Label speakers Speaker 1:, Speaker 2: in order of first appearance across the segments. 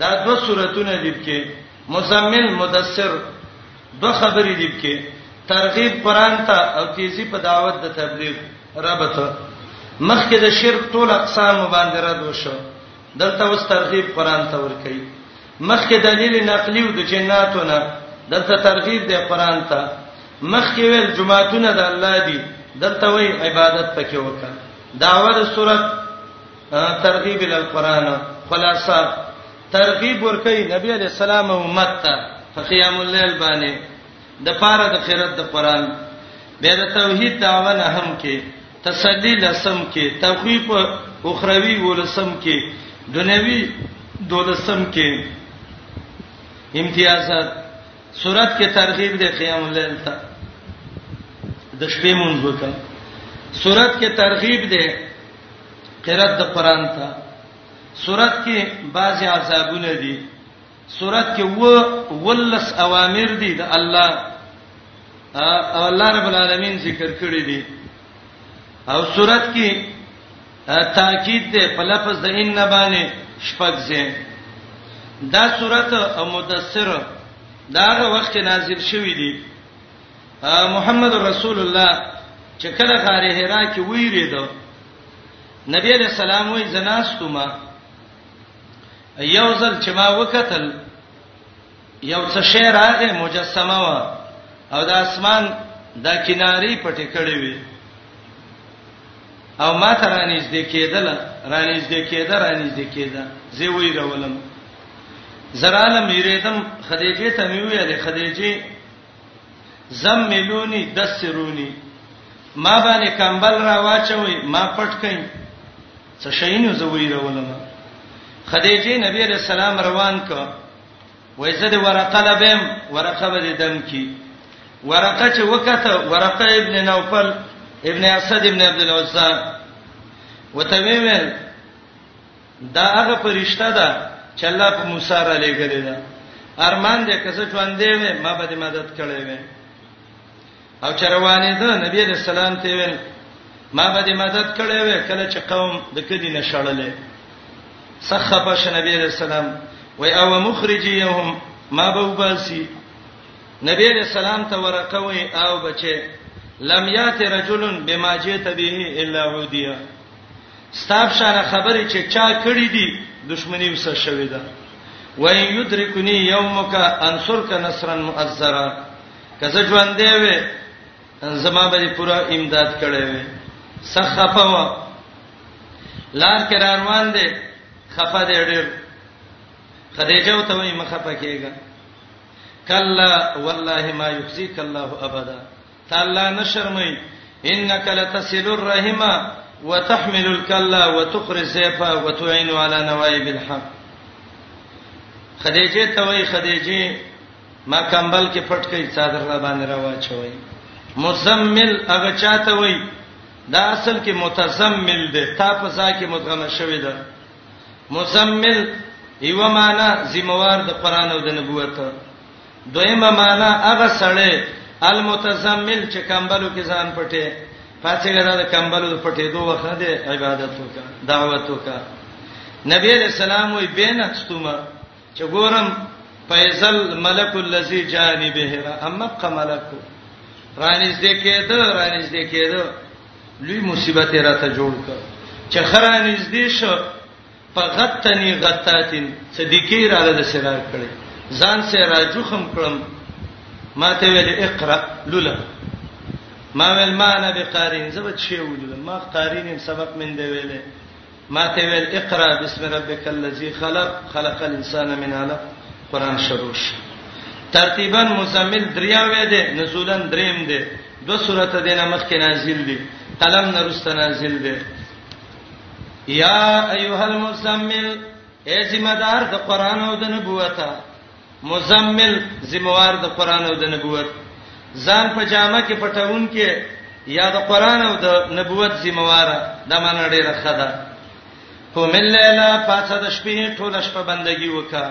Speaker 1: دا دو سورتونه دی کې مزمل مدثر دو خبرې دی کې ترغیب قران ته او تیزی په دعوت د تبلیغ ربط مخکې د شرک ټول اقسام باندې رد وشو دلته وس ترغیب قران ته ور کوي مخکې دلیل نقلی او د جناتونه دلته ترغیب دی قران ته مخکې ویل جمعهتونه د الله دی دلته وی عبادت پکې وکړه داور صورت ترغیب ال القران خلاصہ ترغیب ورکړي نبی علی السلام امت ته فقیام الليل باندې د پاره د خیرت د قران به د توحید دعوه نه هم کې تسلی لسم کې تخویف اخروی ولسم کې دنیوي دولسم کې امتیازات صورت کې ترغیب د قیام الليل ته د شپې مونږ وکړه صورت کې ترغیب ده قرات د قران ته سورت کې بعض عذابونه دي سورت کې و ولس اوامر دي د الله او الله رب العالمین ذکر کړی دي او سورت کې تاکید ده په لفظ د ان باندې شپږ ځای دا سورت او مدثر داغه وخت نازل شوې دي محمد رسول الله چې کله غار حرا کې ویریدو نبی علیہ السلام وی زناستما یو ځل چې ما وکتل یو څه شی راغې مجسمه و او د اسمان د کیناری پټې کړې وي او ما ته رانیز دې کېدل رانیز دې کېدل رانیز دې کېدل زه وی راولم زرالم یریدم خدیجه ته مې ویل خدیجه زملونی دسرونی ما باندې کمبل را واچوي ما پټ کئ څه شینو زوی راولم خدیجه نبی علیہ السلام روان ک وای زده ورقه لبم ورقه به دم کی ورقه چې وکته ورقه ابن نوفل ابن اسد ابن عبد العزى وتویل دا هغه فرشته ده چې الله په موسی را لېږلې ده ارمان دې کسه ژوند دی ما به دې مدد کړې وې او چروانې ده نبی علیہ السلام ته ویل ما به دې مدد کړې وې کله چې قوم د کدی نه شړلې سخفش نبی علیہ السلام وای او مخرجیهم ما به وباسي نبی علیہ السلام ته ورقه وای او بچي لم یات رجل بما جئت به الا عودیه ستاب شانه خبرې چې چا کړې دي دښمنی وسه شوې ده وای یدرکنی یومک انصرک نصرا مؤثرا کزه ژوند دی وې زما به پورا امداد کړې وې سخفه و لار کې روان دي خفه دې ډېر خدیجه ته وای مخه پکېګا کلا والله ما یخزیک الله ابدا ته الله نه شرمای انک لتصل الرحم وتحمل الكلا وتقري السيف وتعين على نوائب الحق خدیجه ته وای خدیجه ما کمبل کې پټ کړي صادر را باندې را واچوي مزمل هغه چاته وای دا اصل کې متزمل دی تا په ځای کې مدغمه شوی دی مزمل یو معنا زموار د قران او د نبوت دویمه معنا هغه سړی المتزمل چې کمبلو کې ځان پټه پاتېګه دا کمبلو پټې دوه وخت دی عبادت وکا دعوت وکا نبی علیہ السلام وی بینت ستوما چې ګورم فیصل ملک الذی جانی به را اما قملک رانیز دې کېد رانیز دې کېد لوی مصیبت راته جوړ کړ چې خرانیز دې شو فغتنی غتاتین صدیقی را له سرار کړي ځان سره راجوخم کړم ما ته ویل اقرا لولا ما ویل ما نه به قارین زب چې ولول ما قارین سبق من دی ویلې ما ته ویل اقرا بسم ربک الذی خلق خلق الانسان من علق قران شروع شو ترتیبا مزمل دریاوې ده نزولا دریم ده دو سورته دینه مخکې نازل دي قلم نرسته نازل دي یا ایها المزمل اے ذمہ دار د قران او د نبوت مزمل ذمہ وار د قران او د نبوت ځان په جامه کې پټون کې یا د قران او د نبوت ذمہ وار د مان ډیره خده کوم لیلا پاتہ د شپې ټول شپه بندگی وکړه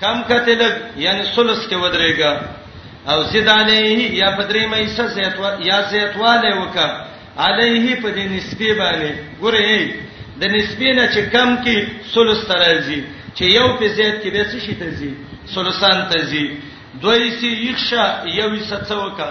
Speaker 1: کم کته لګ یعنی ثلث کې ودرېګا او زید علیه یا پدری مې حصہ زیات وا یا زیات واله وکا علیه په دې نسبی باندې ګورې د نسبی نه چې کم کې ثلث ترازی چې یو په زیات کې به څه شي ترازی ثلثان ترازی دوی سی یخشا یوې ستڅوکا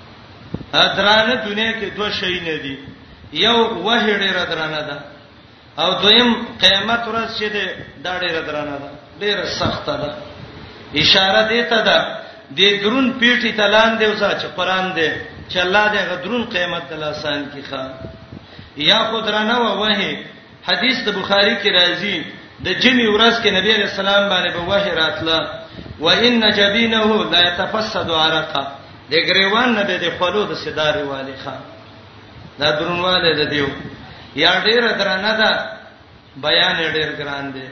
Speaker 1: درانه دنیا کې دوه شي نه دي یو وه ډېر درانه ده او دویم قیامت ورځ چې ده دا ډېر درانه ده ډېر سخت ده اشاره دې ته ده د درون پیټی تلان دی اوسه چې قران دی چې الله دې غدرون قیامت تل آسان کی ښا یا خود رانه وه حدیث د بخاری کې راځي د جمعې ورځ کې نبی علیہ السلام باندې به وحی راتله و ان جبینه لا يتفسد عرقا د غریوان نه د خلو د صداري والی خان دا درنواله د دیو یا ډیر درنه ده بیان ډیر ګران دی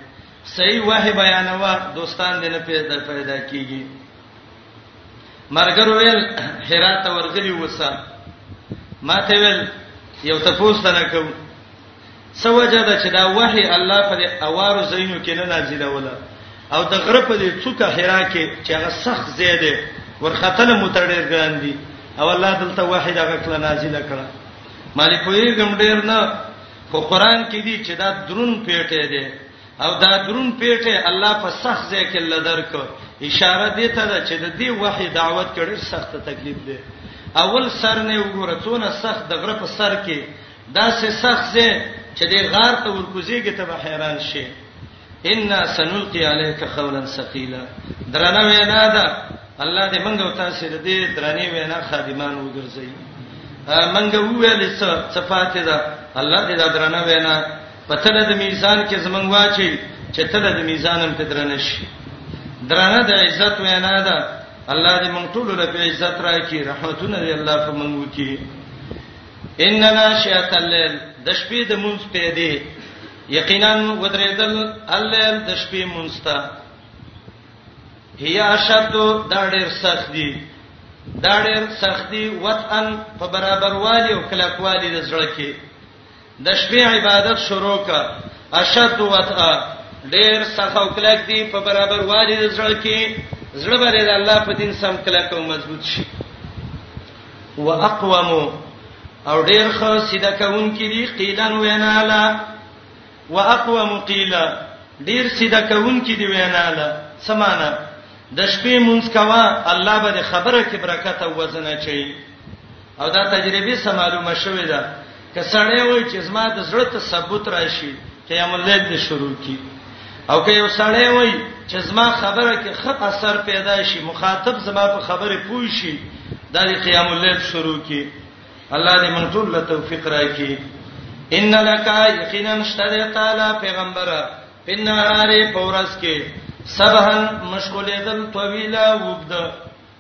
Speaker 1: صحیح وه بیانوا دوستان دې نه پیدا پیدا کیږي مرګر ویل هرات ورغلی وسه ما ته ویل یو تاسو ته نه کوم څه وجه ده چې دا وحي الله په دې اوارو زینو کې نه نازلوله او د غره په دې څوکه حرا کې چې هغه سخت زیاده ورختل متړیر ګران دي او الله دلته وحي دغه کله نازل کړه مالې کوی ګم ډیر نه خو قران کې دي چې دا درون پیټه ده او دا درون پیټه الله په سخت ځای کې لدرک اشاره دی ته ده چې د دې وحي دعوت کړي سخت تکلیف ده اول سر نه وګوره څونه سخت د غره په سر کې دا سه سخت زه چې د غار ته ورکوزيږي ته به حیران شي ان سنلقي عليك قولا ثقيلا درنه وینا ده الله دې منګ او تاسو دې درنه وینا خادمان وګرځي منګ ویل څه صفات ده الله دې دا درنه وینا پته د میزان کې زمنګ واچي چې ته د میزانم په درنه شي درنه د عزت وینا ده الله دې مونږ ټول له عزت راکړي رحمتونه دې الله په مونږ وکړي ان ناشئه الليل د شپې د مونږ په دې یقینا ودریدل الليل د شپې مونږ ته هي اشد دا ډېر سخت دي دا ډېر سخت دي وطن په برابر والی او کلکوالی د زړه کې د شپې عبادت شروع کا اشد وطا ډېر سخت او کلک دي په برابر والی د زړه کې زړه بری د الله په دین سم کلک او مضبوط شي واقوم او ډیر خو سیده کون کې دي قیلن وینالا واقوم قیل ډیر سیده کون کې دي وینالا سمانا د شپې مونږ کوا الله به خبره کې برکت او وزن اچي او دا تجربه سمالو مشوي ده که سړی وای چې زما د زړه ته ثبوت راشي قیام الليل دې شروع کی او که یو سړی وای چې زما خبره کې خپ اثر پیدا شي مخاطب زما په خبره پوي شي د قیام الليل شروع کی الله دې مونږ ټول له توفیق راکړي ان لک یقینا اشتری تعالی پیغمبر پنهاره پورس کې سبحان مشغولې دل طويله وګد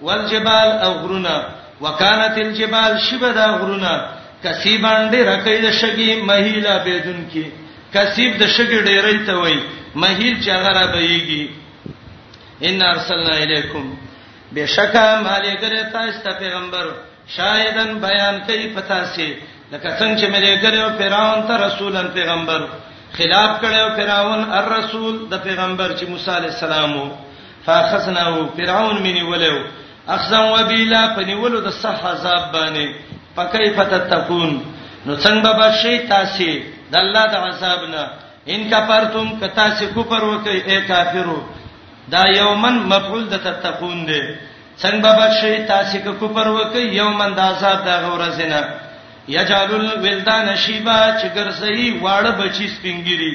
Speaker 1: والجبال او غرونه وکانت الجبال شبه دا غرونه کثیبا ډیر کوي د شګي مهیلا بدون کې کثیب د شګي ډیرې ته وای مهیل چې هغه را بهيږي ان ارسلنا الیکم بشکا مالګره تاسو ته پیغمبر شاهدن بیان کوي پتا سي لکه څنګه چې ملګری او فرعون ته رسولن پیغمبر خلاف کړو فرعون الرسول د پیغمبر چې موسی علی السلام وو فاخذناه فرعون مني ولو اخذا وبلا پنیولو د صح عذاب باندې فكيف تتقون نو څنګه به شي تاسو د الله د عذاب نه ان کفرتم کتا سي کفر وکي اي کافرو دا یومن مفعول د تتقون دی څنګه به شي تاسو که کفر وکي یومن د عذاب د غورزنه یجعل الولدان شیبا چې ګرځي واړه بچی سپینګری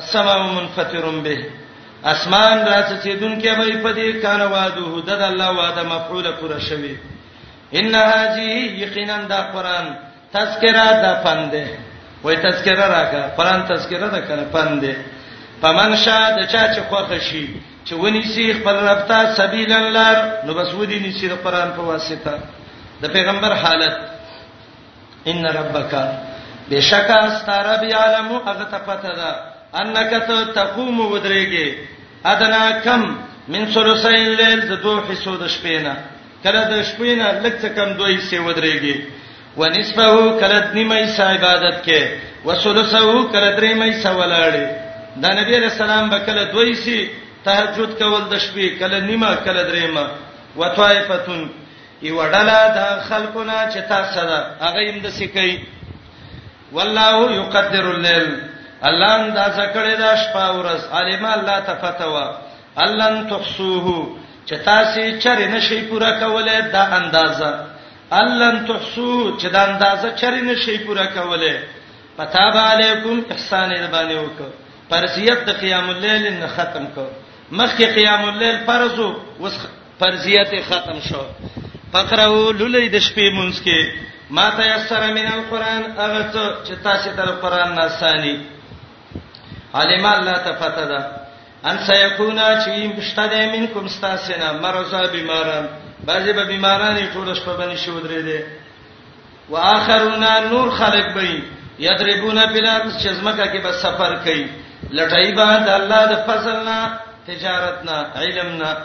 Speaker 1: السماء منفطر به اسمان راڅڅیدونکې به په دې کان وادو د الله وعده مفعوله پر شوی ان هذه یقینا دا قران تذکرہ د پند وای تذکرہ راکا قران تذکرہ د کنه پند پمن شاه د چا چې خوښ شي چې ونی سی خپل رب ته سبیل الله نو بس ودی نسی د قران په واسطه د پیغمبر حالت ان ربک بشک استرب یعلم هغه ته پته ده انک ته تقوم ودرېږي ادنا کم من ثلثي الليل د دوه حصو د شپې نه کله د شپې نه لږ څه کم دوه حصے ودرېږي ونصفه کله نیمه حصہ عبادت کې وثلثه کله درې مې حصہ ولاړې د نبی رسول الله بکله دوه حصے تهجد کول د شپې کله نیمه کله درېمه وطائفتون یو ډله د خلکو نه چې تاسو ده هغه هم د سکی والله یقدر الليل الله اندازه کړی دا شپه ورځ علم الله تفتوا الان تحسوه چې تاسو چر نشي پورا کوله دا اندازه الان تحسو چې دا اندازه چر نشي پورا کوله پتا به علیکم احسان دې باندې وکړه فرضیت د قیام الليل نه ختم کو مخکې قیام الليل فرض وس فرضیت ختم شو فقرو لولې د شپې مونږ کې ما تیسر من القران هغه څه چې تاسو تر قران نه سانی علم الله تفته ده ان سيكونا چې مشتده منکم استاسنا مرزا بیماران بعضی به بیماران ټول شپه باندې شو درې دي واخرون نور خلق به یضربون بلاد چې زمکه کې به سفر کوي لټای به د الله د فضل نه تجارت نه علم نه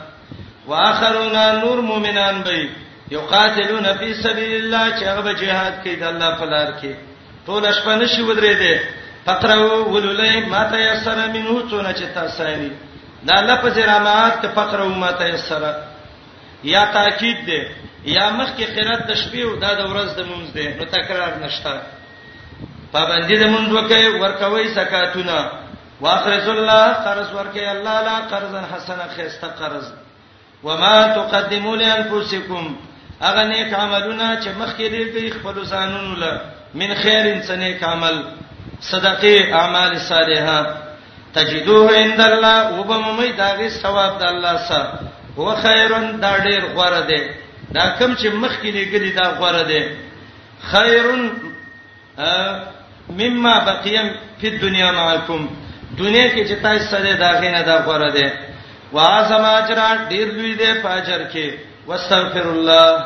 Speaker 1: واخرون نور مؤمنان به یقاتلون فی سبیل الله چې هغه به jihad کوي د الله په لار کې ټول شپه نشي ودرې دي فقرو ولولای ما تیسر منه څونه چې تاسو یې دا لفظ رامات ته فقرو ما تیسر یا تاکید دی یا مخکې قرات د شپې او دا د ورځ د مونږ دی نو تکرار نشته پابندی د مونږ وکي ورکوي زکاتونه واخرز الله قرض ورکي الله لا قرضا حسنا خيسته قرض وما تقدموا لانفسكم اغه نیک عملونه چې مخکې دې کوي خپل ځانونو له من خیر انسان نیک عمل صدقه اعمال صالحه تجدوه عند الله وبممې دا غي ثواب د الله سره هو خیرن دا ډیر غوړه ده دا کم چې مخکې لګلی دا غوړه ده خیرن مما بقیم فی الدنیا معکم دنیا کې چې تاسو سره دا غینه دا غوړه ده واعظم اجر ډیر لوی ده فاجر کې واستغفر الله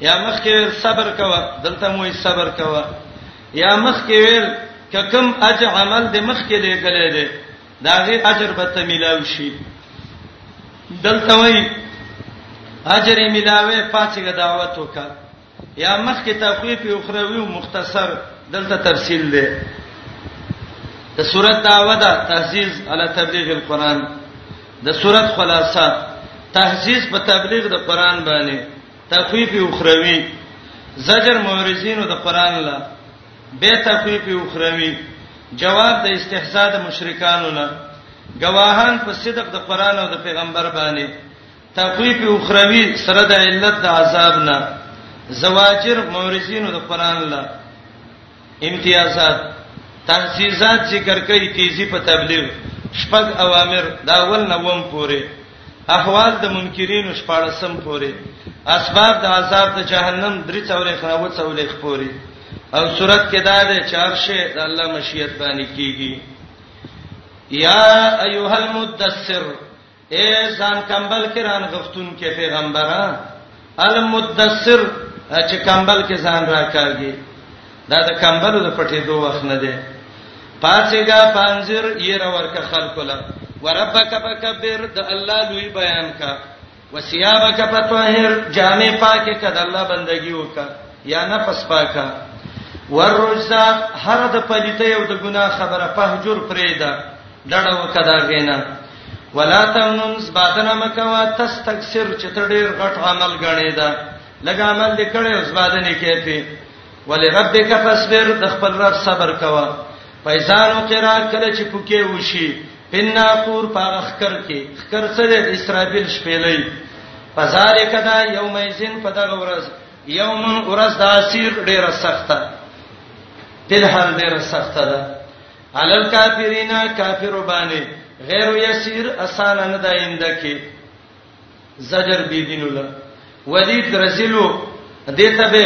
Speaker 1: یا مخ کې ویل صبر کوه دلته مو صبر کوه یا مخ کې ویل ککم اج عمل د مخ کې لګلې ده داغه اجر به ته ملاو شي دلته وای اجر یې ملاوي پاتې دعوت وکړه یا مخ کې تخویف او خروي او مختصر دلته تفصیل ده د سورۃ دعوه ده تهذیز علی تبلیغ القرآن د سورۃ خلاصہ تهذیز په تبلیغ د قرآن باندې تخویف اخروی زجر مورزینو د قران لا به تخویف اخروی جواب د استحزاء د مشرکانو لا گواهان په صدق د قران او د پیغمبر باندې تخویف اخروی سره د علت د عذاب نه زواجر مورزینو د قران لا امتیازات تنسیزات ذکر کوي تیزی په تبلیغ شپږ اوامر دا ول نوم پورې احوال د منکرین شپارسم پورې اسباب د عذاب د جهنم درې څورې خناوه څولې پورې او صورت کې دا ده چارشه د الله مشیت باندې کیږي یا ایها المدثر اے ځان کمبل کې ران غفتون کې پیغمبره المدثر چې کمبل کې ځان راکاږي دا د کمبلو د پټې دوه وخت نه دی پاتېګا پنځیر یې را ورکه خلکو له وربک فکبر د الله لوی بیان کا وسیابک فطهر جامع پاکه کده الله بندگی وکا یا نفس پاکه ورجزا هر د پلیته یو د ګناه خبره پهجر پرېدا ډډه وکړه دا غینا ولا تمنن زبادنه مکوا تستكثر چې ته ډېر غټ عمل غړې ده لګ عمل دې کړې او زبادنه کېته ولربک فاصبر د خپل رب صبر کوا پیسانو کرا کله چې پوکې وشي پنا پور پاغ خکر کې خکر سره اسرائیل شپېلې فذالک دا یومئذین په دغه ورځ یوم ورځ د اسیر ډیره سخته دل حال ډیره سخته ده علی الکافرین کافر باندې غیر یسیر اسان نه دا اینده کې زجر بی دین الله ولید رزلو دته به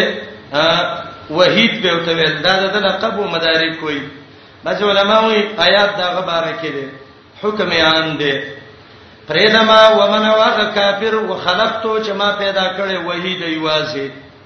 Speaker 1: وحید به او تویل دا د لقب او مدارک کوي بعض علما وی آیات دا غبره کړي حکم عام دی پرېدما ومن واغ کافر وخلقتو چې ما پیدا کړې وحید ایوازه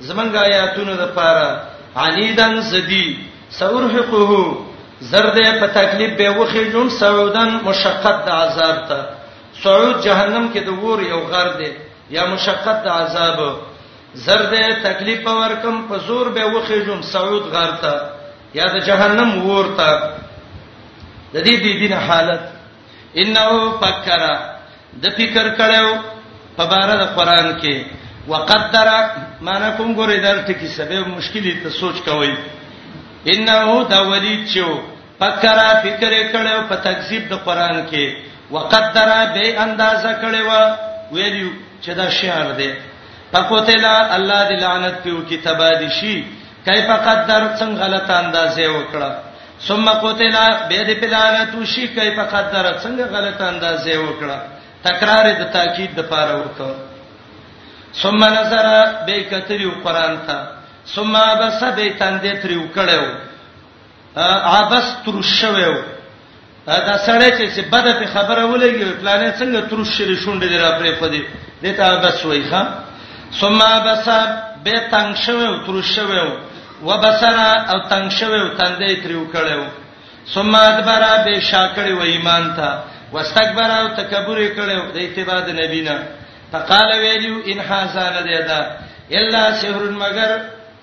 Speaker 1: زمنګ آیاتونو د پاره عنیدن زدی سورحقه زرد په تکلیف به وخی جون سعودن مشقت د عذاب ته سعود جهنم کې د ور یو غر دی یا مشقت د عذاب زرد تکلیف ورکم په زور به وخی جون سعود غر ته یا د جهنم ور ته د دې دینه حالت انه فکر د فکر کړو په بار د قران کې وقدر معنا کوم ګورې دار ټکی سبب مشکلی ته سوچ کوي انه دا ولید چې فکر فکر کړو په تکذیب د قران کې وقدر به اندازه کړو ویلو چې دا شعر دی فقتل الله دی لعنت پیو کی تبادشی کیف قدر څنګه غلط اندازې وکړه ثم قتل به دې پلانه تو شي کیف قدر څنګه غلط اندازې وکړه تکرار د تاکید د پاره وکړه ثم نظر به کتریو قران ته ثم بس به تندې تریو کړو عبس ترش شوی و دا سړی چې بده په خبره ولګي پلانې څنګه ترش شری شونډې دی را پرې خو دی دته عبس وای ښا ثم عبس به تنگ شوی او ترش شوی و بصر او تنگ شوی او تندې تریو کړو ثم ادبر به شاکړی و ایمان ته واستكبر او تکبر کړو د اتباع د نبینا فقال ویلو ان حاصل ده الا سحر مگر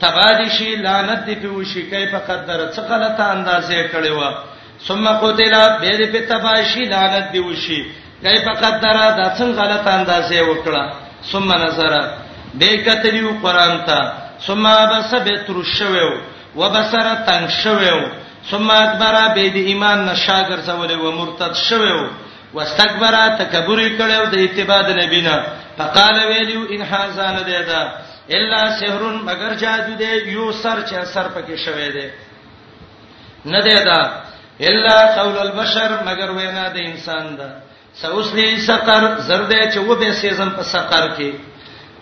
Speaker 1: تبا دي شي لعنت دي په وشي کیف قدر څه غلطه اندازې کړي و ثم قتل به دې په تبا شي لعنت دي وشي کیف قدر دا څنګه غلطه اندازې وکړه ثم نظر به کتلیو قران ته ثم بس به تر شوو وبصر تنگ شوو ثم ادبر به دې ایمان نشاګر سوالې و مرتد شوو واستكبر تکبر کړو د اتباع د نبی نه فقال ویلو ان هاذا نه دی دا الا سحر مگر جادو دی یو سر چې سر پکې شوی دی نه دی دا الا قول البشر مگر وینا د انسان ده سوسلی سقر زرده چې و به سیزن په سقر کې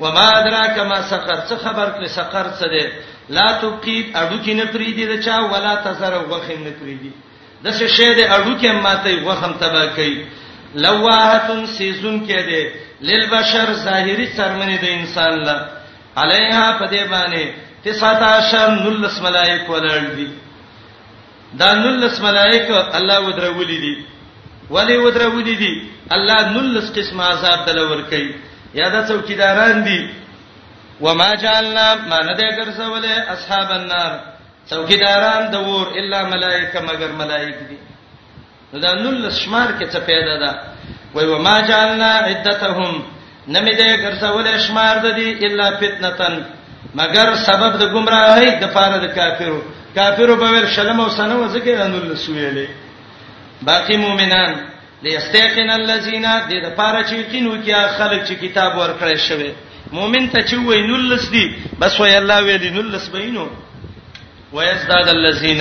Speaker 1: وما ادراک ما سقر څه خبر کړي سقر څه ده لا تبقي اډو کې نه پریدي د چا ولا تزر وغخ نه پریدي د څه شی د اډو کې ماته غوخم تبا کوي لواهتن سیزون کې ده للبشر ظاهری څرمنې د انسان لا علیها په دې باندې 19 نلس ملائک ولړ دي دا نلس ملائک الله ودرولې دي ولی ودرولې دي الله نلس قسم عذاب دلور کوي یا دا څوکیداران دي وما جعلنا ما نه دې ګرځولې اصحاب النار څوکیداران د ور الا ملائکه مگر ملائک دي نو دا نل شمار کې څه پیدا ده وای و ما جعلنا عدتهم نمی دې ګرځولې شمار د دې الا فتنتن مگر سبب د گمراهۍ د پاره د کافرو کافرو به ور شلم او سنو ځکه نل سویلې باقی مؤمنان لیستیقن الذین د دې لپاره چې یقین وکیا خلک چې کتاب ورکړی شوی مؤمن ته چې وای نلس دی بس وای الله ویلی نلس بینو ویزداد الذین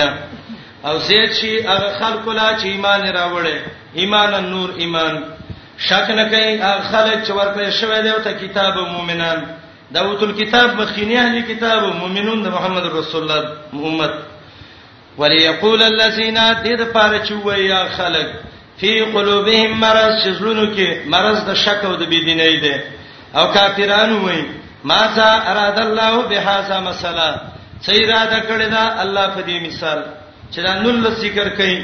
Speaker 1: او زید شي هغه خلق لا چې ایمان راوړي ایمان نور ایمان شک نه کوي هغه خلک چې ورکړی شوی دی او ته کتاب مؤمنان دا وتل کتاب مخینه اهل کتاب مؤمنون د محمد رسول الله امت وليقول الذين دد پاره چویا خلق فی قلوبهم مرض شزلونو کې مرض د شک او د بيدینۍ ده او کافرانو وای ما ذا اراد الله بهذا مثلا سیرا د کړه دا الله په دې مثال چې دا نل ذکر کړي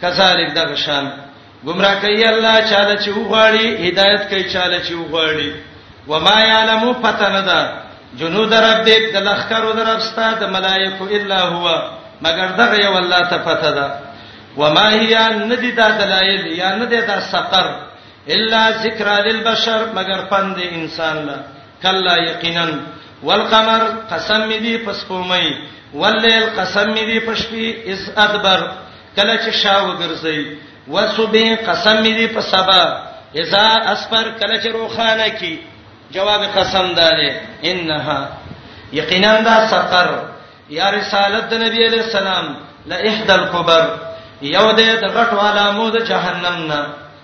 Speaker 1: کذالک دغه شان گمراه کوي الله چاله چې وغواړي هدایت کوي چاله چې وغواړي وما يعلم فتندا جنود ربک د لخر در ابستا د ملائکه الا هو مگر دغه یو الله ته پته ده وما هي ندی دا دلایل یا ندی دا سقر الا ذکر للبشر مگر پند انسان لا کلا یقینا والقمر قسم دی پس کومي والليل قسم دی پشپی اس ادبر کله چې شاو ګرځي وسبه قسم دې په سبا اذا اسفر کله چې روخانه کی جواب قسم داله انها یقینا دا سقر یا رسالت نبی علیہ السلام لا احد الكبر یو دې د غټو علامو د جهنم نه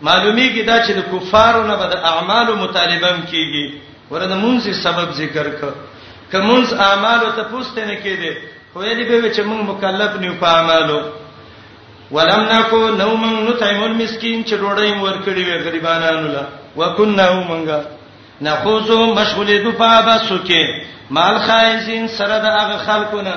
Speaker 1: معلومیږي دا چې د کفارو نه به د اعمالو مطالبه هم کیږي ورته مونږ سبب ذکر ک کومز اعمالو ته پوښتنه نه کیده خو یې به چې مونږ مکلف نیو په اعمالو ولم نکو نو مونږ نو تایمول مسكين چې ډوډۍ ورکړي وي غریبانو لا وکنا هو مونږه نخوزو مشغولې دو په باسو کې مال خایزین سره د هغه خلکو نه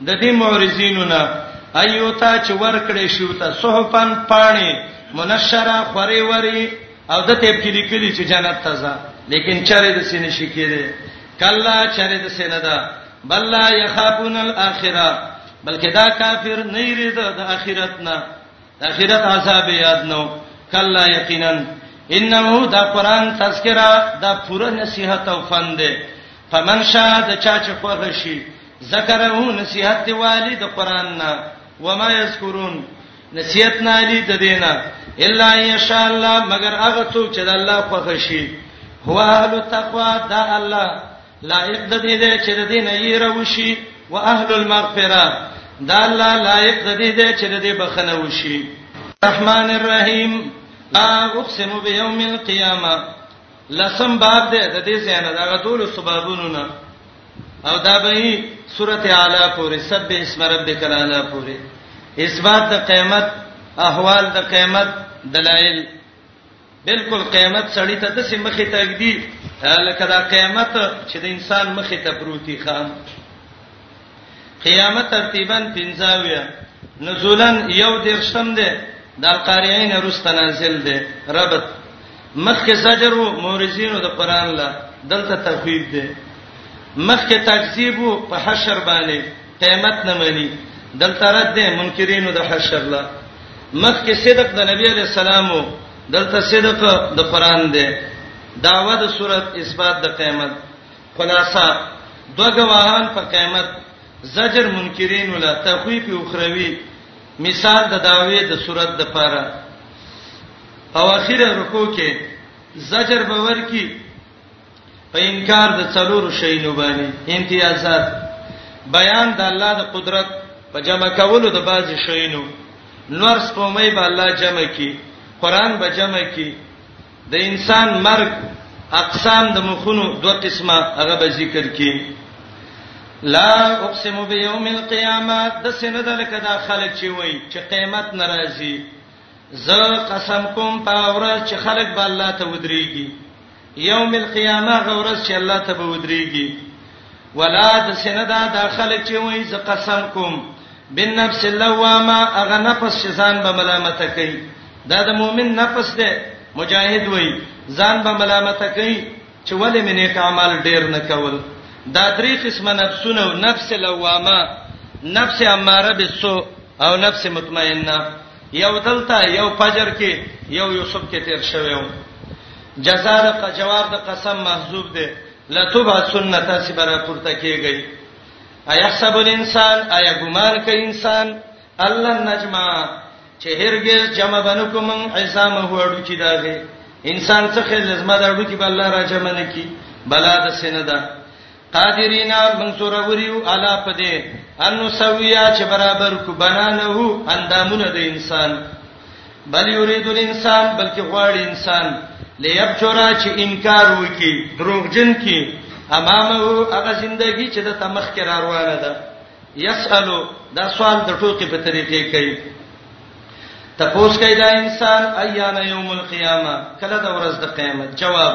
Speaker 1: د دې مورزینو نه ایوتا چې ورکړې شو ته صحفن پانی منشره خوري وری او د تیب کې لیکلي چې جنت ته ځه لیکن چرې د سینې شي کېده کلا چرې د سینې ده بل لا يخافون الاخره بلکې دا کافر نه یری د اخرت نه د اخرت عذاب یاد نو کلا یقینا انه دا قران تذکرہ دا پوره نصیحت او فن دی فمن شاء د چا چې خوښ شي ذکره نصیحت دی والی د قران نه وما یذکرون نصیحت نه علی د دینه الا ان شاء الله مگر هغه څوک چې د الله خوښ شي هو اهل التقوا دا الله لایق د دې دی چې د دې نه یې راوشي او اهل المغفره دا الله لایق د دې دی چې د دې بخنه وشي الرحمن الرحیم لا اقسم بيوم القيامه لسم باب ده د دې ځای نه دا ټول سببونو نه او دا به سورته اعلی پورې سب اسم ربک الاعلی پورې اثبات د قیامت احوال د قیامت دلایل بالکل قیامت سړی ته د سې مخې ته ګدي لکه دا قیامت چې د انسان مخې ته پروتي خام قیامت ترتیبا پنځاویا نزولن یو درشم ده د قاریین رست نازل ده ربط مخکې زجر وو مورزینو د قران لا دلته تخویب ده مخکې تکذیب په حشر باندې قیامت نه مانی دلته رد ده منکرینو د حشر لا مخکې صدق د نبی علی السلام دلته صدق د قران ده داوا د صورت اثبات د قیامت خلاصہ دو گواهان په قیامت زجر منکرین ولا تخویف اخروی مثال د داوی د صورت د پاره او اخیره رکوع کې زجر باور کی په انکار د څلور شینو باندې امتیازات بیان د الله د قدرت په جمع کولو د بعضی شینو نور سپومې به الله جمع کی قران به جمع کی د انسان مرګ اقسام د مخونو دوه قسمه هغه به ذکر کی لا اقسم بيوم القيامه د سینه د لکه دا خلک چې وای چې قیامت ناراضي زه قسم کوم په ورځ چې خلک به الله ته ودرېږي یوم القیامه هغه ورځ چې الله ته به ودرېږي ولا د سندا د خلک چې وایي ز قسم کوم بالنفس اللوامه هغه نفس چې ځان به ملامت کوي دا د مؤمن نفس دی مجاهد وایي ځان به ملامت کوي چې ولې مې نیک اعمال ډیر نه کول دا درې قسمه نفسونه او نفس لوامه نفس اماره بالسوء او نفس مطمئنه یو دلته یو فجر کې یو یوسف کې تیر شوی و جزاء د جواب د قسم محذوب دی لتوبه سنت سبرا پورته کیږي ايحسب الانسان اي ګمان کوي انسان الله نجما چې هرګز جمع بنکو من عصام هو اډو کی داغه انسان څخه لزمه دا اډو کی بل را جمع نه کی بلا د سینه ده قادرینا من سره وریو الا پدې ان سویا چې برابر کو بنانه اندامونه د انسان بل یرید الانسان بلکې غواړي انسان لیبچورا چې انکار وکي دروغجن کی امامه هغه زندگی چې د تمخ کې را روانه ده یسالو دا سوال د ټوکی په طریقې کوي تپوس کوي دا انسان ایان یوم القیامه کله د ورځ د قیامت جواب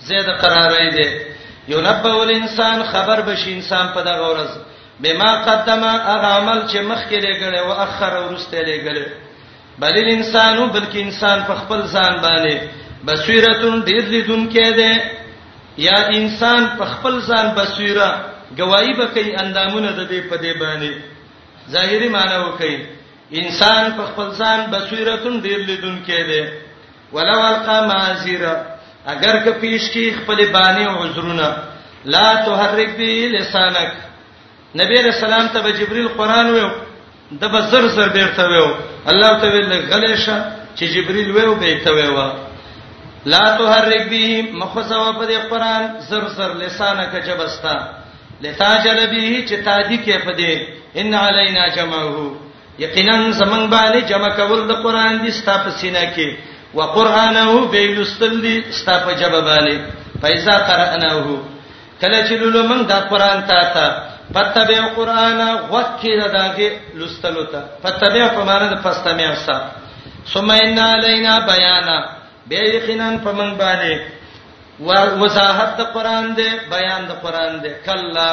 Speaker 1: زید قرارای دی ينبأ الانسان خبر بشي انسان په دغه ورځ بما قدم هغه عمل چې مخکې لګړې او اخر ورسته لګړې بل الانسان بلکې انسان په خپل ځان باندې بصیرتون ډیر لیدون کې ده یا انسان په خپل ځان بصیره گواہی به کوي اندامونه د دې په دې باندې ظاهری معنی وکړي انسان په خپل ځان بصیرتون ډیر لیدون کې ده ولو القا معاذیر اگر که پیش کی خپل باندې عذرونه لا تحرک به لسانک نبی رسول الله ته جبريل قران ویو د بزر سر بیرته ویو الله ته ویل غلیشه چې جبريل ویو به ته ویو لا تحرک به مخزوا په قران زر سر لسانک جبستا لتاجل به چې تادی کې پدې ان علینا جمعه یقینا زمنګ باندې جمع کول د قران دي ستا په سینه کې وقرانه به لستل دي ستا په جبه باندې پیسا قرانه کله چې لولمن دا قران تا ته فتبع قران وکي داګه لستلو ته فتبع په معنا د پستمع سا ثم ان علينا بيانا به یقینا په من باندې وضاحت د قران دی بیان د قران دی کلا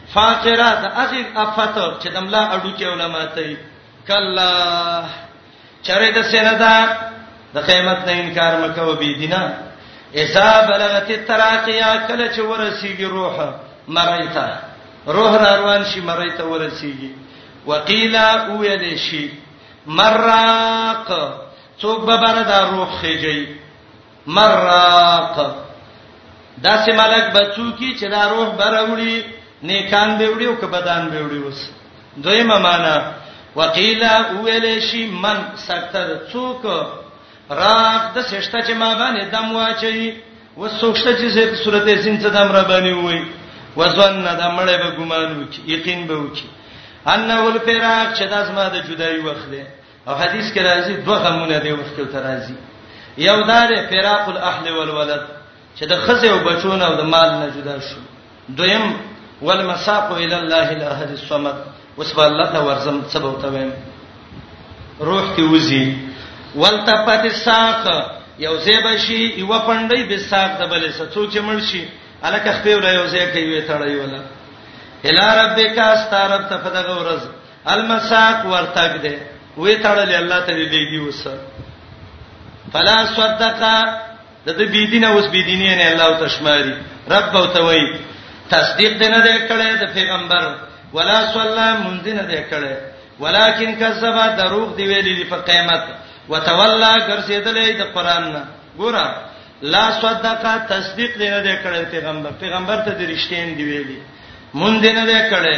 Speaker 1: فاقره د اخر افات چې دملا اډو کې علما ته کلا چرې د سیندا د قیامت نه انکار مکو بي دینه اذا بلغت التراقیا کله چې ورسیږي روح مرایتا روح را روان شي مرایتا ورسیږي وقیلا اویل شي مراق څوک به بر دا روح خېږي مراق دا سه ملک بچو کی چې دا روح بروړي نیکان به وړي او کبدان به وړي وس دویمه معنا وقیل ویل شي من سکتر څوک راق د سشته چې ما باندې دم واچي وسوښته چې زه سورته سین څه دم را باندې وای وزن دا مړې به ګمان وکي یقین به وکي انه ول فراق چې داسما د جدای وخت دی او حدیث کې راځي دوه غمونه دی وخت ته راځي یو دار فراق الاهل والولد چې د خزه او بچونه او د مال نه جدا شو دویم والمساق الى الله الاحد الصمد وسب الله ته ورزم سبب ته ویم روح تی وزي والتفت الساق یو زیب شي یو پندې به ساق د بلې سڅو چې مړ شي الکه خپل یو زیب کوي تړي ولا الا ربک استرب تفدغ ورز المساق ورتګ دی وې تړلې الله ته دې دیږي وس فلا صدقا د دې بی دینه اوس بی دینه نه الله تشماری رب او توي تصدیق دې نه دې کړې د پیغمبر ولا صلی منځ نه دې کړې ولکن کذب دروغ دی ویلې په قیامت وتولى ګرځیدلې د قران نه ګوره لا صدقا تصدیق دې نه دې کړې پیغمبر پیغمبر ته دې رښتین دی ویلې مونږ دې نه دې کړې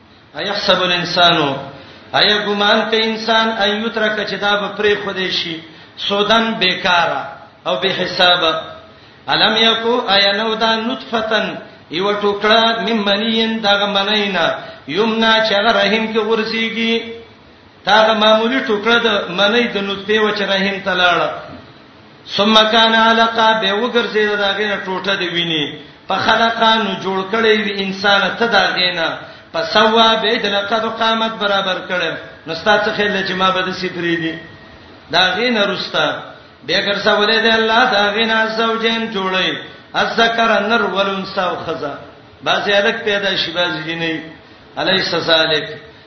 Speaker 1: ايحسب الانسان اي ګمان کوي انسان ان يترك چې دا به پرې خو دې شي سودن بیکارا او به حساب الم یکو ایا نو دا نطفتن یو ټوکړه مم منین دغه منینا یمنا چې رحم کې ورسیږي دا معمولی ټوکړه د منی د نطفه و چې رحم تلاړه ثم کان علقه به وګرځید دا غینه ټوټه دی ویني په خلقا نو جوړ کړي وی انسان ته دا غینه په سوا به د لقد قامت برابر کړي نو ستاسو خل چې ما بده سپری دي دا غینه رستا به ګر سوالې دی الله دا غینه زوجین جوړي الذکر نر ولنسا او خزا بعضی الک پیدا شي بعضی جنې علی سزالک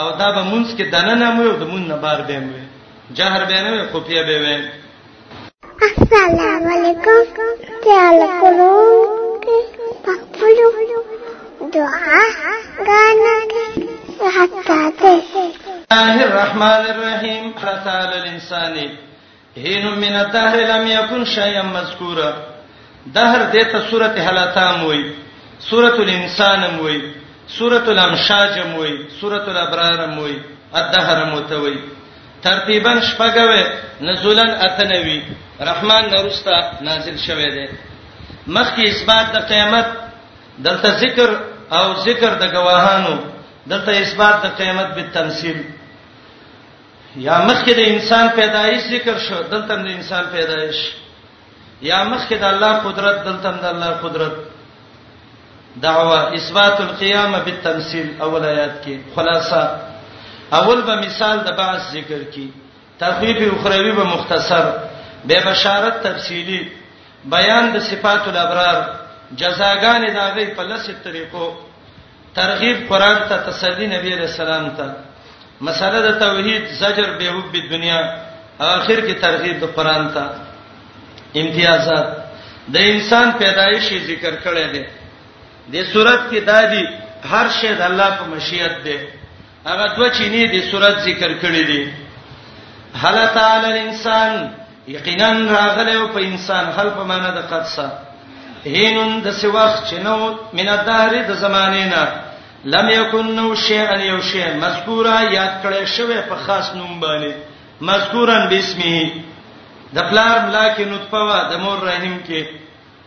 Speaker 1: او دا به مونږ کې دنه نه مو د مون نه بار به مو جهر به نه خو پیه به وې
Speaker 2: السلام علیکم تعال کولو کې پخپلو دعا غانا کې حتا ته
Speaker 1: الله الرحمن الرحیم حتا للانسان هین من الدهر لم یکن شیئا مذکورا دهر دته سورته حلاتام وای سورته الانسان وای سورته الامشاج وای سورته الابرار وای الدهر متوي ترتیبا شپږوي نزولن اتنوي رحمان نرستا نازل شوه دی مخکې اثبات د قیامت دلته ذکر او ذکر د گواهانو دلته اثبات د قیامت به تنسیل یا مخکې د انسان پیدایش ذکر شو دلته د انسان پیدایش یا مخکې د الله قدرت دلته د الله قدرت دعوه اثبات القيامه بالتمثيل اول آیات کې خلاصہ اول به مثال د بعض ذکر کی تخویب اخروی به مختصر به بشارت تفصیلی بیان د صفات الابرار جزاګان داغه په لسه طریقو ترغیب قران ته تسلی نبی علیہ السلام ته مسله د توحید زجر به حب دنیا اخر کې ترغیب د قران ته امتیازات د انسان پیدایشي ذکر کړی دی د صورت کې دادی هر شی د الله په مشیت دی هغه دوه چینې د صورت ذکر کړې دي هل تعالی الانسان یقینا راغله او په انسان هل په معنا د قدسه هینون د څه وخت چې نو من الدهر د زمانه نه لم یکن نو شیئا یو شی مذکورا یاد کړی شوی په خاص نوم باندې مذکورن باسمه د پلار ملاکه نطفه وا د مور رحم کې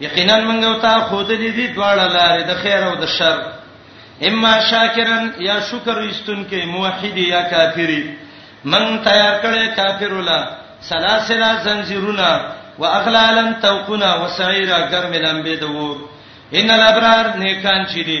Speaker 1: یقینا موږ او تا خود دې دي دواړه لارې د خیر او د شر اما شاکرن یا شکر استون کې موحد یا کافری من تیار کړي کافر ولا سلاسل زنجیرونه واغلالا توقنا وسعيرا ګرم لمبه دور ان الابرار نیکان چي دي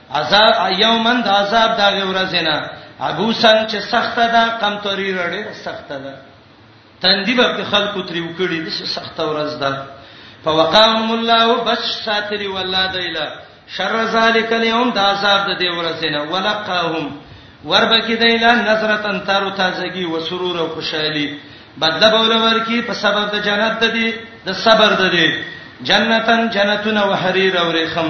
Speaker 1: عذاب یومن د عذاب دا ورځ نه ابوسن چې سخته ده کم تری رړې سخته ده تندی به خلکو تریو کړي د سخته ورځ ده فوقاهم الله بس ساتری والله دیلا شر ذالک اليوم دا عذاب د دې ورځ نه ولقاهم وربکی دیلا نظرتن تر تازگی و سرور او خوشحالي بدل بوله ورکی په سبب د جنت د دې د صبر د دې جنتن جنتون و حریر او رخم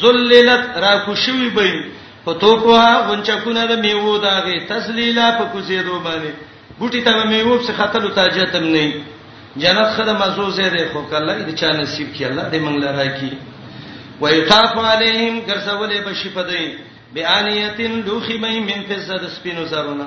Speaker 1: ذللت را کوشوي به په توپه غنچکونه د میوه داغه تسلیلا په کوزیدو باندې بوټي ته میوه څخه خطر تاجتم نه جنت خره مزو زیره خو کله دې چا نصیب کی الله دې منګل راکی ويطاف عليهم ګرځولې بشي پدې بیانیتن لوخي مې من فسد سپینو زرونه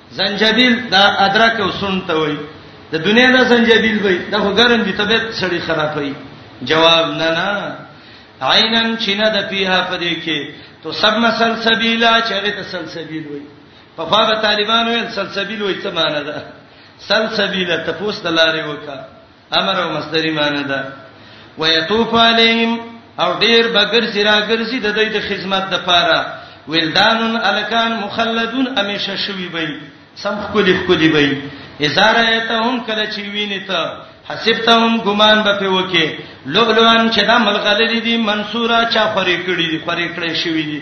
Speaker 1: زنجبیل دا ادرک او سن ته وای د دنیا دا زنجبیل وای دا خو ګرم دي طبيعت سړی خرابوي جواب نه نه عینن چینه د پیه پدې کې تو سب مسل سبیلا چرې ته سل سبیل وای په خوا به طالبانو یې سل سبیل وای څه معنی ده سل سبیلا تفوس د لارې وکړه امر او مصدری معنی ده ويطوف عليهم او ډیر بغیر سرا ګرځي د دوی د خدمت د پاره ولدان الکان مخلدون امیشه شوی بی سم خکلی خکلی بی ازار ایتهم کله چې ویني ته حسبتهم ګمان به په وکي لؤلؤن چې دا ملغلری دي منصوره چا خوري کړی دي خوري کړی شوی دي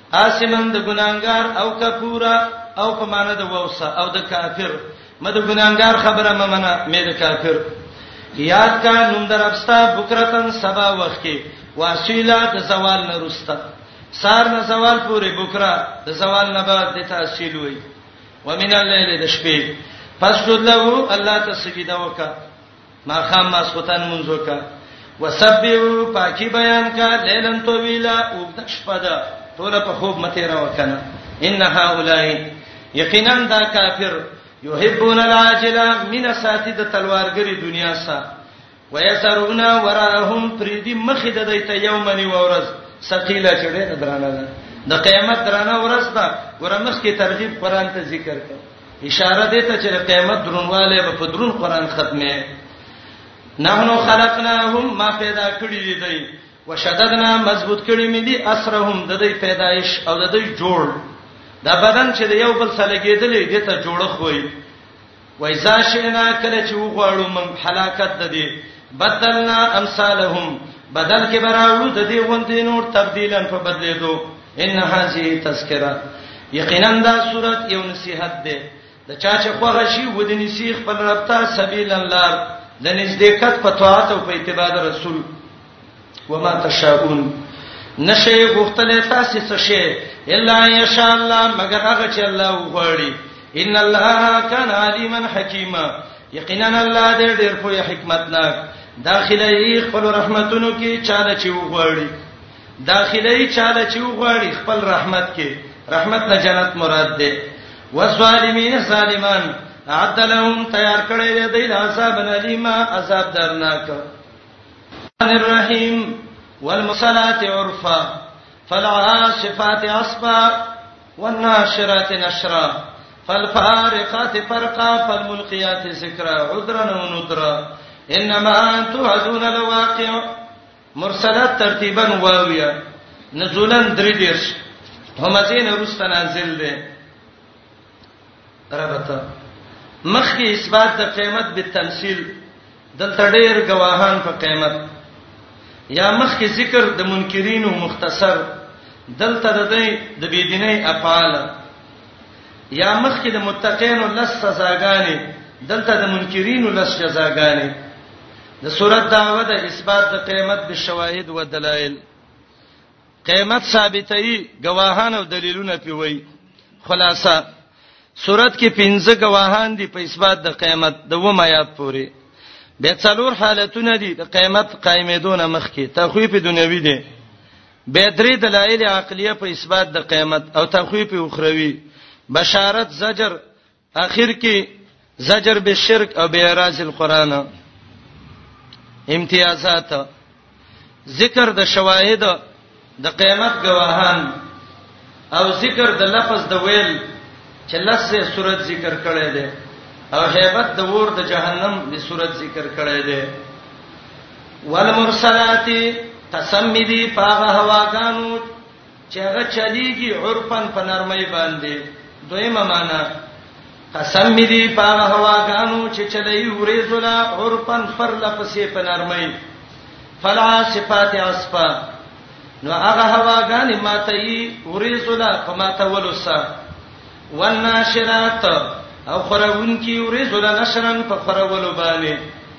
Speaker 1: آثما د ګناګار او کفورا او په معنی د ووسه او د کافر مده ګناګار خبره ممنه مې د کافر یاد کا نوم درپستا بکرتن سبا وخت کې واسیلا د زوال نه رستا سار نه زوال پورې بکرا د زوال نه بعد د تحصیل وای ومن الليل د شپې پس له الله ته سجده وکړه ماښام ماسخوتن مونږ وکا وسبحو پاکي بیان کا لیلن طویلا او د شپه ده ټول په خوب مته را وکنه ان هؤلاء یقینا دا کافر یحبون العاجله من ساتید تلوارګری دنیا سا ويسرون وراهم پریدی مخې د دیت یومنی ورځ ثقيله چړې درانه ده د قیامت درانه ورځ ده ورمخ کې ترغیب قران ته ذکر کړه اشاره دې ته چې قیامت درنواله به په درون قران ختمه نحنو خلقناهم ما پیدا کړی دی دی وشددنا مضبوط کړی مې دي اسرهم د دې پیدایش او د دې جوړ دا بدن چې د یو بل سره لګیدلې دې ته جوړخ وای وای ځا شینا کله چې وغواړو من حلاکت د دې بدلنا امثالهم بدل کې براوړو د دې غوندې نور تبديلا په بدلېدو ان هذه تذکرہ یقینا دا صورت یو نصيحت ده د چا چې خوغه شي و دې نصيح خپل رب ته سبیل الله د نزدېکت په طاعت او په اتباع رسول وما تشاؤون نشي غختلې تاسو څه شي الا ان شاء الله مگر هغه چې الله وغواړي ان الله کان علیما حکیما یقینا الله دې ډېر په حکمتناک داخله یې خپل رحمتونو کې چاله چې وغواړي داخله یې چاله چې وغواړي خپل رحمت کې رحمت نه جنت مراد ده وسوالمین سالمان عدلهم تیار کړی دی د عذاب الیما عذاب درناک الرحيم والمصلاة عرفا فالعاصفات عصبا والناشرات نشرا فالفارقات فرقا فالملقيات ذكرا عذرا ونذرا انما توعدون لواقع مرسلات ترتيبا واويا نزولا دریدش همزین رست نازل ده ربته مخکې اثبات د قیامت به تمثيل دلته ډېر گواهان په قیامت یا مخکې ذکر د منکرینو مختصر دلته د دې د بيدینې افعال یا مخکې د متقینو لس سزاګانې دلته د منکرینو لس سزاګانې د سورۃ دعوه د اثبات د قیامت بشواهد و دلایل قیامت ثابتوي گواهان او دلیلونه پیوي خلاصه صورت کې پنځه گواهان دي په اثبات د قیامت د و میات پوري به څلور حالتونه دي د قیامت قائمېدون مخ کې تخویف دنیوي دي به درې دلایل عقلیه په اثبات د قیامت او تخویف اخروی بشارت زجر اخر کې زجر به شرک او به اعراض القرآن امتیازات ذکر د شواهد د قیامت گواهان او ذکر د لفظ د ویل چې لسه صورت ذکر کړي دي او hebat د ور د جهنم د صورت ذکر کړي دي والمرسلات تسمیدی پاغه هواګانو چې هغه چلیږي عرفا په نرمۍ باندې دویمه معنا قسم می دی په هغه هواګانو چې چلی ورېزلا عرفا پر لپسې په نرمۍ فلا صفات اسفا نو هغه هواګانې ماته یې ورېزلا په ماته ولوسه والناشرات او خرون کی ورېزلا نشرن په خرولو باندې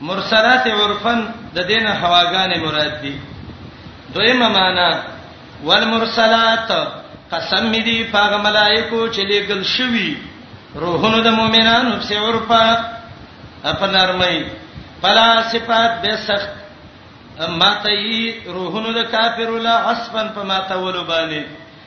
Speaker 1: مرسلات عرفا د دین هواګانې مراد دي دویمه معنا والمرسلات قسم می دی پاغه ملائکو چې لګل شوی روحونو د مؤمنانو په اورپا په نرمۍ پلا صفات به سخت ماتي روحونو د کافرو لا عصفن په ماتولو باندې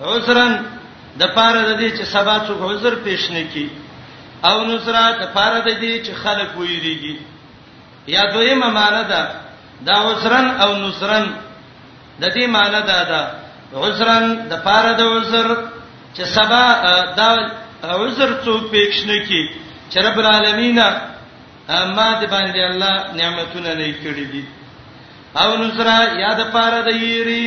Speaker 1: عذرا د پاره د دې چې سبا څوک عذر پیش نه کی او نصرا د پاره د دې چې خلک ویریږي یا دویمه معنی ده دا عذرا او نصرا د دې معنی ده دا عذرا د پاره د عذر چې سبا دا عذر څوک پیش نه کی چې رب العالمین ما دې باندې الله نعمتونه نه کړې دي او نصرا یا د پاره د یری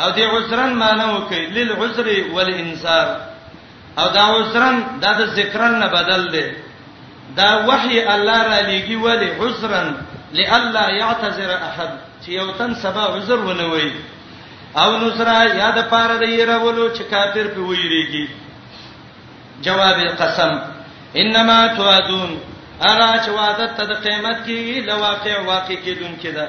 Speaker 1: او دی عذرن معنی وکي للعذر والانذار او دا عذرن دا د ذکرن نه بدل دی دا وحي الله را لېږي ولی عذرن لالا يعتذر احد چې یو تن سبا عذر ونه وي او نصرا یاد پاره د يرولو چې کافر په ویریږي جواب قسم انما توعدون اغه چې وعده ته د قیامت کې لواقع واقع کېدون کې ده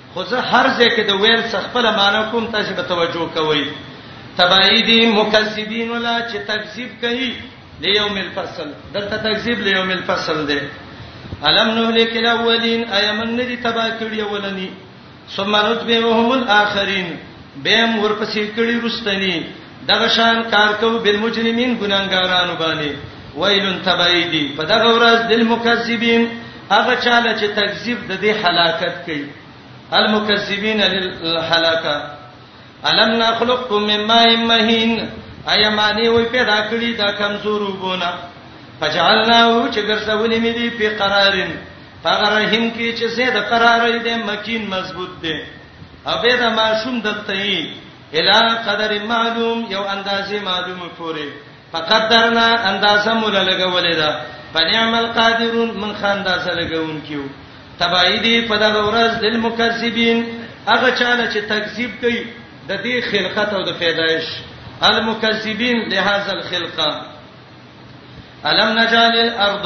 Speaker 1: خو زه هر ځای کې د ویل څخه خپل معنی کوم تاسو به توجه کوئ تبعید مکذبین ولا چې تکذیب کوي لیوم الفصل دلته تکذیب لیوم الفصل دی الم نهلک الاولین ایمن ندی تبا کړی اولنی ثم نتبعهم الاخرین بهم ورپسې کړی رستنی دغه شان کار کو بالمجرمین ګناګارانو باندې ویل تبعیدی په دغه ورځ دل مکذبین هغه چاله چې تکذیب د دې هلاکت کوي المکذبین للهلاکه الم نخلقکم من ماء مهین ایا معنی وی پیدا کړی دا کمزور وبونه فجعلناه چې ګرځولې مې دی په قرارن هغه رحم کې چې زه د قرارې دې مکین مضبوط دی ابه دا ماشوم دلته یې الی قدر معلوم یو اندازې معلومه پوری فقدرنا اندازه مولا لګولې ده فنعم القادرون من خان اندازه لګون کیو تبایدی په دغه ورځ دل مکذبین هغه چاله چې تکذیب کوي د دې خلقت او د پیدایش المکذبین لهذا الخلقه الم نجعل الارض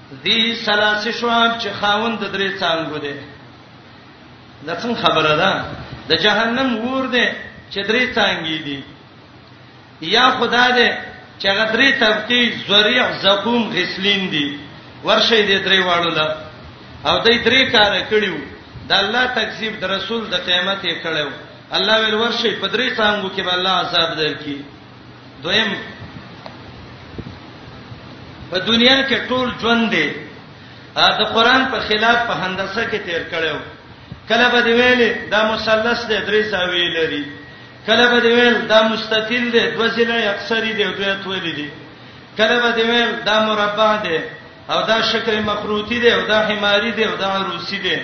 Speaker 1: ذی ثلاث شعب چې خاوند د درې څنګه دی دا څنګه خبره ده د جهنم ور دی چې درې څنګه دي یا خدا دې چې غدري طبقي ذریع زقوم غسلین دي ورشه دې درې واړو لا او دې درې کار کړیو د الله تکذیب د رسول د قیامت یې کړو الله ول ورشه په درې څنګه کې به الله عذاب درکې دویم په دنیا کې ټول ژوند دی د قران په خلاف په هندسه کې تیر کړو کله به دی ویل دا مثلث دی درې زاویې لري کله به دی ویل دا مستطیل دی دوه ځله اکثری دی دوه تولې دی کله به دی ویل دا مربع دی او دا شکل مخروطی دی او دا حماری دی او دا عروسی دی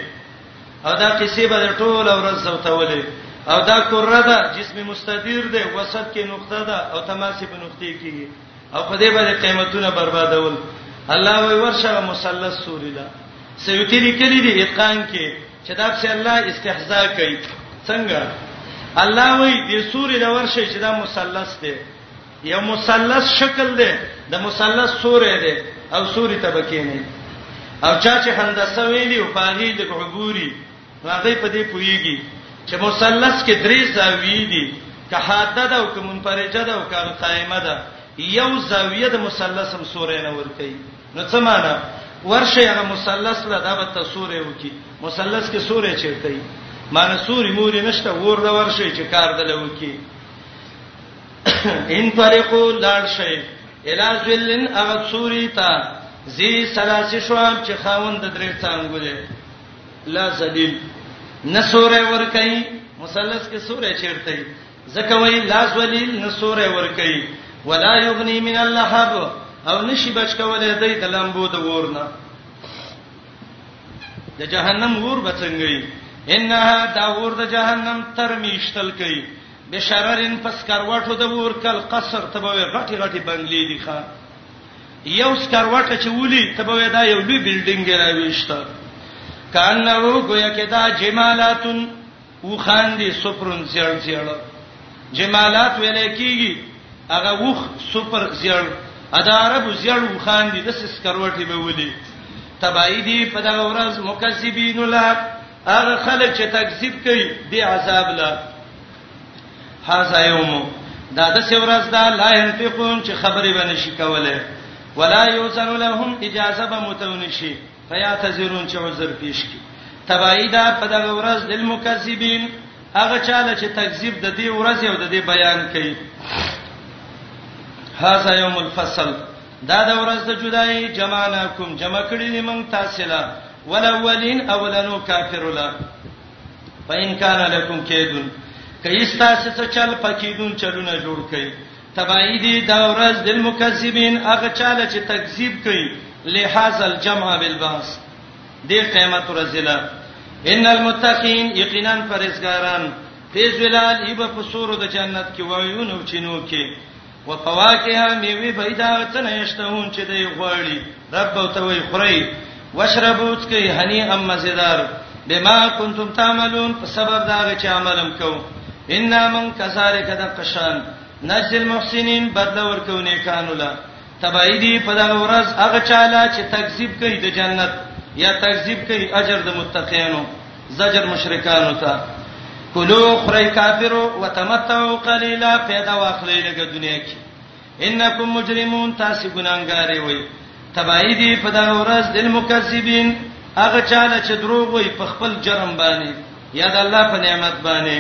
Speaker 1: او دا قصې به ټول ورځ زوتولې او دا کره ده جسم مستدیر ده وسط کې نقطه ده او تماسي په نقطې کې او په دې باندې قیمتونه بربادول الله وی ورشه مثلث سوري ده سیوتی لیکلی دی اتقان کې چې دا په الله استحزاء کوي څنګه الله وی دې سوري د ورشه چې دا مثلث ده یو مثلث شکل دی د مثلث سورې دی او سوري ته بکینه او چا چې هندسه ویلی او پاغي د عبوري هغه په دې پویږي چې مثلث کې درې زاویې دي که حاده ده او که منفرجه ده او که قائمه ده یو زاویه د مثلث هم سورې نه ور کوي نو څه معنی ورشه هغه مثلث له دا به تسورې وکي مثلث کې سورې چیرته وي معنی سوري موري نشته ور دا ورشه چې کار دلوي ان طریقو لاړ شي الی ذلن اغه سوري تا زی سلاس شوام چې خاوند درې څنګه دی لا ذلیل نسوره ور کوي مثلث کې سوره چیرته وي زکه وی لا ذلیل نسوره ور کوي ولا یغنی من اللهب او نشي بچ کولای دی د لمبو د ورنه د جهنم ور بچنګي انها دا ور د جهنم ترمیشتل کوي بشررن پس کروټو د ور کل قصر تبوي غټي غټي بنگلي دي ښا یو سکروټه چې ولي تبوي دا یو لوی بلډینګ راويشته کانه وګویا کې دا جمالاتن وخان دي سپرون زیړ زیړ جمالات ویل کیږي هغه وخ سپر زیړ ادا عرب زیړ وخان دي د سکروټي به ولي تبعیدی په دغه ورځ مکذبین الله هغه خلک چې تکذیب کوي د عذاب لا هاذا یوم دا د سورز دا لا ينفقون چې خبرې باندې شي کوله ولا یوزن لهم اجازه به متونشي فیاتذرون چې عذر پیش کی تبعیدا په دغه ورځ د مکذبین هغه چاله چې تکذیب د دې ورځ او د دې بیان کوي هاذا یوم الفصل دا د ورځ د جدای جمعنا کوم جمع کړی دی مونږ تاسو له ولولین اولنو کافر له پاین کان لکم کیدون کایس تاسو ته چل پکیدون چلونه جوړ کړي تبعی دی دا ورځ د مکذبین هغه چاله چې تکذیب کوي لحاظ الجمع بالباس دې قیامت ورځ له ان المتقین یقینا فرزګاران فی ظلال ایب فسور د جنت کې وایونو چینو کې وفواکه میوه بيدا تنه یشتهون چې دی غواړي رب او ته وي خوري واشربوا تکي هني ام مزیدار بما کنتم تعملون په سبب دا چې عملم کو ان من کذالک د قشان نزل محسنین بدل ورکو نه کانو لا تبعیدی په دا ورځ هغه چاله چې تکذیب کوي د جنت یا تکذیب کوي اجر د متقینو زجر مشرکانو ته کلو خری کافرو وتمتعوا قليلا پیدا واخلې لګه دنیا کې انکم مجرمون تاسو ګناګارې وي تبعی دی په دا ورځ د مکذبین هغه چاله چې دروغ وي په خپل جرم باندې یا د الله په نعمت باندې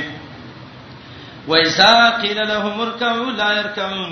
Speaker 1: وایسا قیل لهم ارکعوا لا يرکعون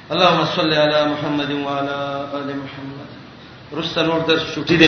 Speaker 1: اللهم صل علی محمد وعلى ال محمد رسل اور درس شوټی